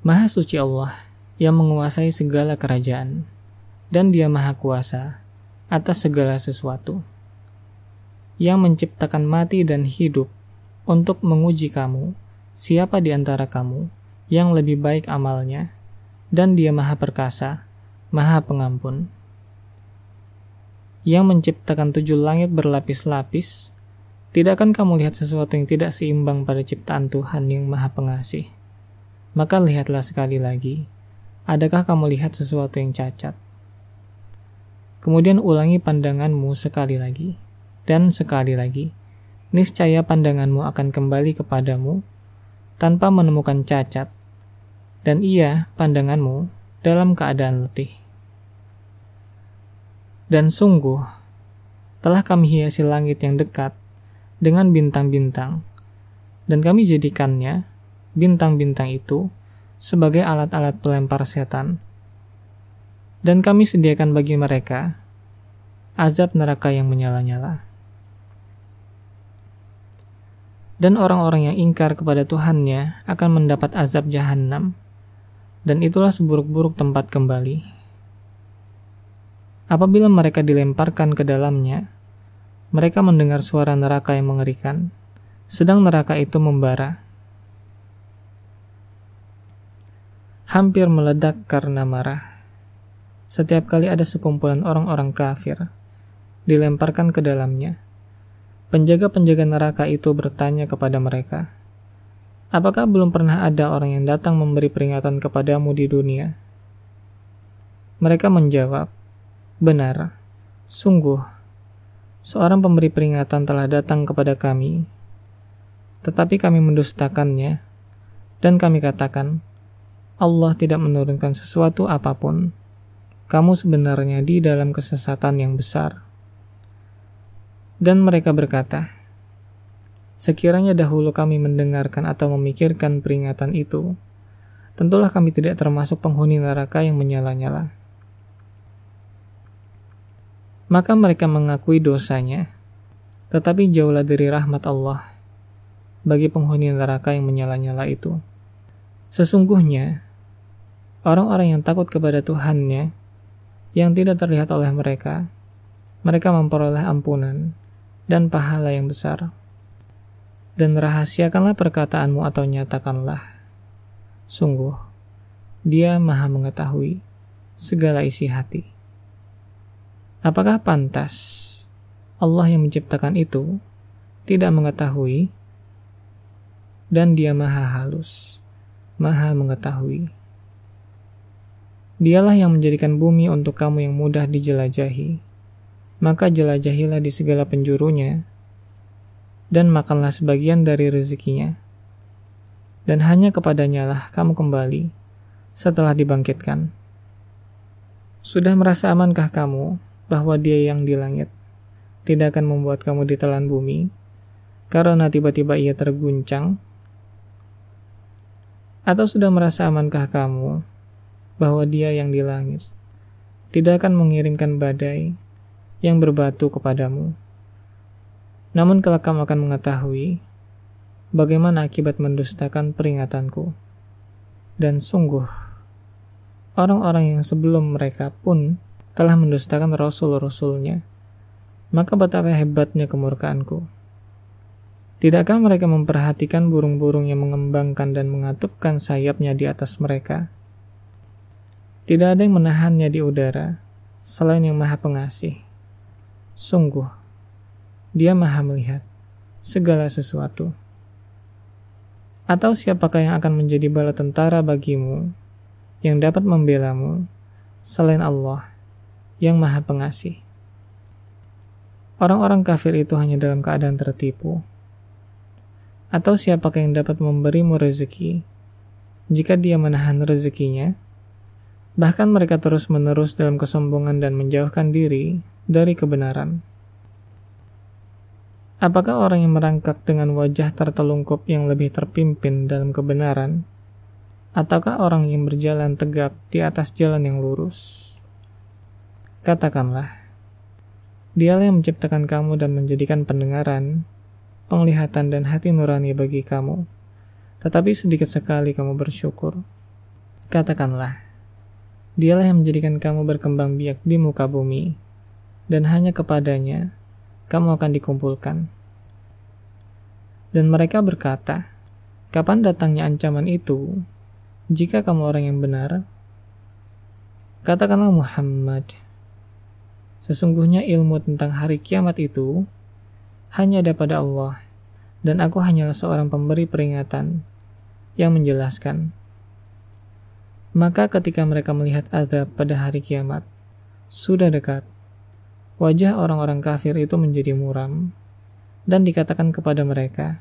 Maha suci Allah yang menguasai segala kerajaan, dan dia maha kuasa atas segala sesuatu. Yang menciptakan mati dan hidup untuk menguji kamu, siapa di antara kamu yang lebih baik amalnya, dan dia maha perkasa, maha pengampun. Yang menciptakan tujuh langit berlapis-lapis, tidak akan kamu lihat sesuatu yang tidak seimbang pada ciptaan Tuhan yang maha pengasih maka lihatlah sekali lagi, adakah kamu lihat sesuatu yang cacat? Kemudian ulangi pandanganmu sekali lagi, dan sekali lagi, niscaya pandanganmu akan kembali kepadamu tanpa menemukan cacat, dan ia, pandanganmu, dalam keadaan letih. Dan sungguh, telah kami hiasi langit yang dekat dengan bintang-bintang, dan kami jadikannya bintang-bintang itu sebagai alat-alat pelempar setan. Dan kami sediakan bagi mereka azab neraka yang menyala-nyala. Dan orang-orang yang ingkar kepada Tuhannya akan mendapat azab jahanam, dan itulah seburuk-buruk tempat kembali. Apabila mereka dilemparkan ke dalamnya, mereka mendengar suara neraka yang mengerikan, sedang neraka itu membara hampir meledak karena marah. Setiap kali ada sekumpulan orang-orang kafir dilemparkan ke dalamnya, penjaga-penjaga neraka itu bertanya kepada mereka, Apakah belum pernah ada orang yang datang memberi peringatan kepadamu di dunia? Mereka menjawab, Benar, sungguh, seorang pemberi peringatan telah datang kepada kami, tetapi kami mendustakannya, dan kami katakan, Allah tidak menurunkan sesuatu apa pun, kamu sebenarnya di dalam kesesatan yang besar. Dan mereka berkata, Sekiranya dahulu kami mendengarkan atau memikirkan peringatan itu, tentulah kami tidak termasuk penghuni neraka yang menyala-nyala. Maka mereka mengakui dosanya, tetapi jauhlah dari rahmat Allah bagi penghuni neraka yang menyala-nyala itu. Sesungguhnya, Orang-orang yang takut kepada Tuhannya, yang tidak terlihat oleh mereka, mereka memperoleh ampunan dan pahala yang besar. Dan rahasiakanlah perkataanmu atau nyatakanlah. Sungguh, dia maha mengetahui segala isi hati. Apakah pantas Allah yang menciptakan itu tidak mengetahui dan dia maha halus, maha mengetahui. Dialah yang menjadikan bumi untuk kamu yang mudah dijelajahi. Maka jelajahilah di segala penjurunya, dan makanlah sebagian dari rezekinya. Dan hanya kepadanya lah kamu kembali setelah dibangkitkan. Sudah merasa amankah kamu bahwa dia yang di langit tidak akan membuat kamu ditelan bumi karena tiba-tiba ia terguncang? Atau sudah merasa amankah kamu bahwa dia yang di langit tidak akan mengirimkan badai yang berbatu kepadamu. Namun kelak kamu akan mengetahui bagaimana akibat mendustakan peringatanku. Dan sungguh, orang-orang yang sebelum mereka pun telah mendustakan rasul-rasulnya. Maka betapa hebatnya kemurkaanku. Tidakkah mereka memperhatikan burung-burung yang mengembangkan dan mengatupkan sayapnya di atas mereka? Tidak ada yang menahannya di udara selain yang maha pengasih. Sungguh, dia maha melihat segala sesuatu. Atau siapakah yang akan menjadi bala tentara bagimu yang dapat membelamu selain Allah yang maha pengasih. Orang-orang kafir itu hanya dalam keadaan tertipu. Atau siapakah yang dapat memberimu rezeki jika dia menahan rezekinya Bahkan mereka terus-menerus dalam kesombongan dan menjauhkan diri dari kebenaran. Apakah orang yang merangkak dengan wajah tertelungkup yang lebih terpimpin dalam kebenaran, ataukah orang yang berjalan tegak di atas jalan yang lurus? Katakanlah, dialah yang menciptakan kamu dan menjadikan pendengaran, penglihatan dan hati nurani bagi kamu, tetapi sedikit sekali kamu bersyukur. Katakanlah, dialah yang menjadikan kamu berkembang biak di muka bumi, dan hanya kepadanya kamu akan dikumpulkan. Dan mereka berkata, kapan datangnya ancaman itu? Jika kamu orang yang benar, katakanlah Muhammad, sesungguhnya ilmu tentang hari kiamat itu hanya ada pada Allah, dan aku hanyalah seorang pemberi peringatan yang menjelaskan. Maka ketika mereka melihat azab pada hari kiamat, sudah dekat, wajah orang-orang kafir itu menjadi muram, dan dikatakan kepada mereka,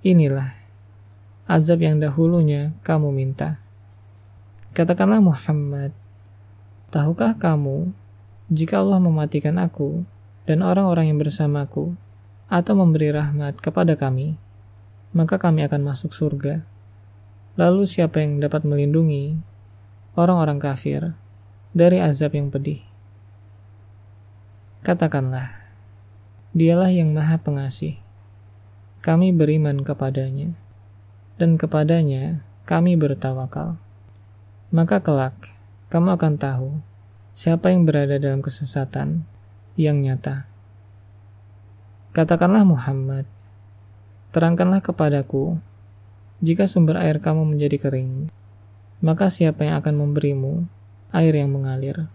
Inilah azab yang dahulunya kamu minta. Katakanlah Muhammad, tahukah kamu jika Allah mematikan aku dan orang-orang yang bersamaku atau memberi rahmat kepada kami, maka kami akan masuk surga. Lalu siapa yang dapat melindungi orang-orang kafir dari azab yang pedih? Katakanlah, dialah yang maha pengasih. Kami beriman kepadanya, dan kepadanya kami bertawakal. Maka kelak, kamu akan tahu siapa yang berada dalam kesesatan yang nyata. Katakanlah Muhammad, terangkanlah kepadaku, jika sumber air kamu menjadi kering, maka siapa yang akan memberimu air yang mengalir?